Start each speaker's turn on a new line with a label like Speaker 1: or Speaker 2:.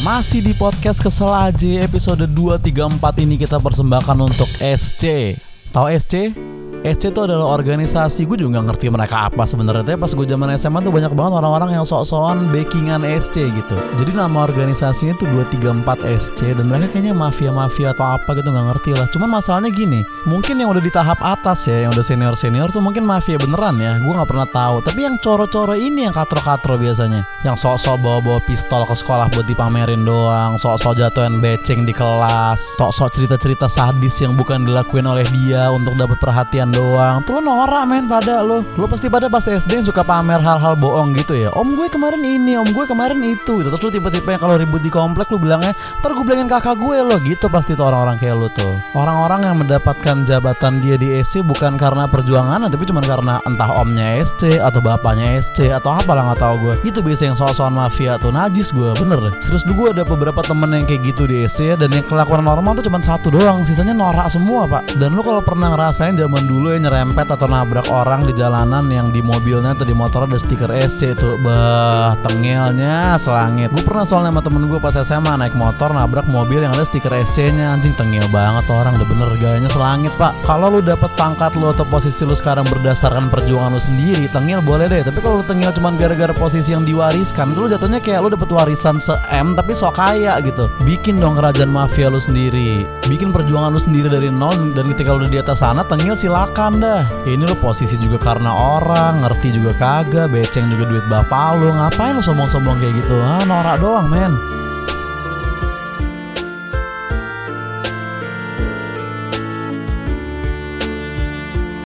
Speaker 1: Masih di podcast Kesel aja episode 234 ini kita persembahkan untuk SC Tahu SC? SC itu adalah organisasi gue juga gak ngerti mereka apa sebenarnya. Tapi pas gue zaman SMA tuh banyak banget orang-orang yang sok-sokan backingan SC gitu. Jadi nama organisasinya tuh 234 SC dan mereka kayaknya mafia-mafia atau apa gitu gak ngerti lah. Cuman masalahnya gini mungkin yang udah di tahap atas ya yang udah senior-senior tuh mungkin mafia beneran ya gue gak pernah tahu. Tapi yang coro-coro ini yang katro-katro biasanya. Yang sok-sok bawa-bawa pistol ke sekolah buat dipamerin doang sok-sok jatuhin beceng di kelas sok-sok cerita-cerita sadis yang bukan dilakuin oleh dia untuk dapat perhatian doang. Tuh lo norak men pada lo Lo pasti pada pas SD suka pamer hal-hal bohong gitu ya. Om gue kemarin ini, om gue kemarin itu. Gitu. Terus lo tipe-tipe yang kalau ribut di komplek lo bilangnya Ntar gue bilangin kakak gue lo gitu pasti tuh orang-orang kayak lo tuh. Orang-orang yang mendapatkan jabatan dia di SC bukan karena perjuangan Tapi cuma karena entah omnya SC atau bapaknya SC atau apalah nggak tahu gue Itu biasa yang soal-soal mafia tuh. Najis gue bener. Deh Serius gue ada beberapa temen yang kayak gitu di SC Dan yang kelakuan normal tuh cuma satu doang. Sisanya norak semua pak. Dan lo kalau pernah ngerasain zaman dulu dulu ya nyerempet atau nabrak orang di jalanan yang di mobilnya atau di motor ada stiker SC tuh bah tengilnya selangit. Gue pernah soalnya sama temen gue pas SMA naik motor nabrak mobil yang ada stiker SC nya anjing tengil banget orang udah bener gayanya selangit pak. Kalau lu dapet pangkat lu atau posisi lu sekarang berdasarkan perjuangan lu sendiri tengil boleh deh. Tapi kalau lu tengil cuma gara-gara posisi yang diwariskan itu lu jatuhnya kayak lu dapet warisan se M tapi sok kaya gitu. Bikin dong kerajaan mafia lu sendiri. Bikin perjuangan lu sendiri dari nol dan ketika lu udah di atas sana tengil silakan makan dah. Ini lo posisi juga karena orang Ngerti juga kagak Beceng juga duit bapak lo. Ngapain lo sombong-sombong kayak gitu? Ah norak doang men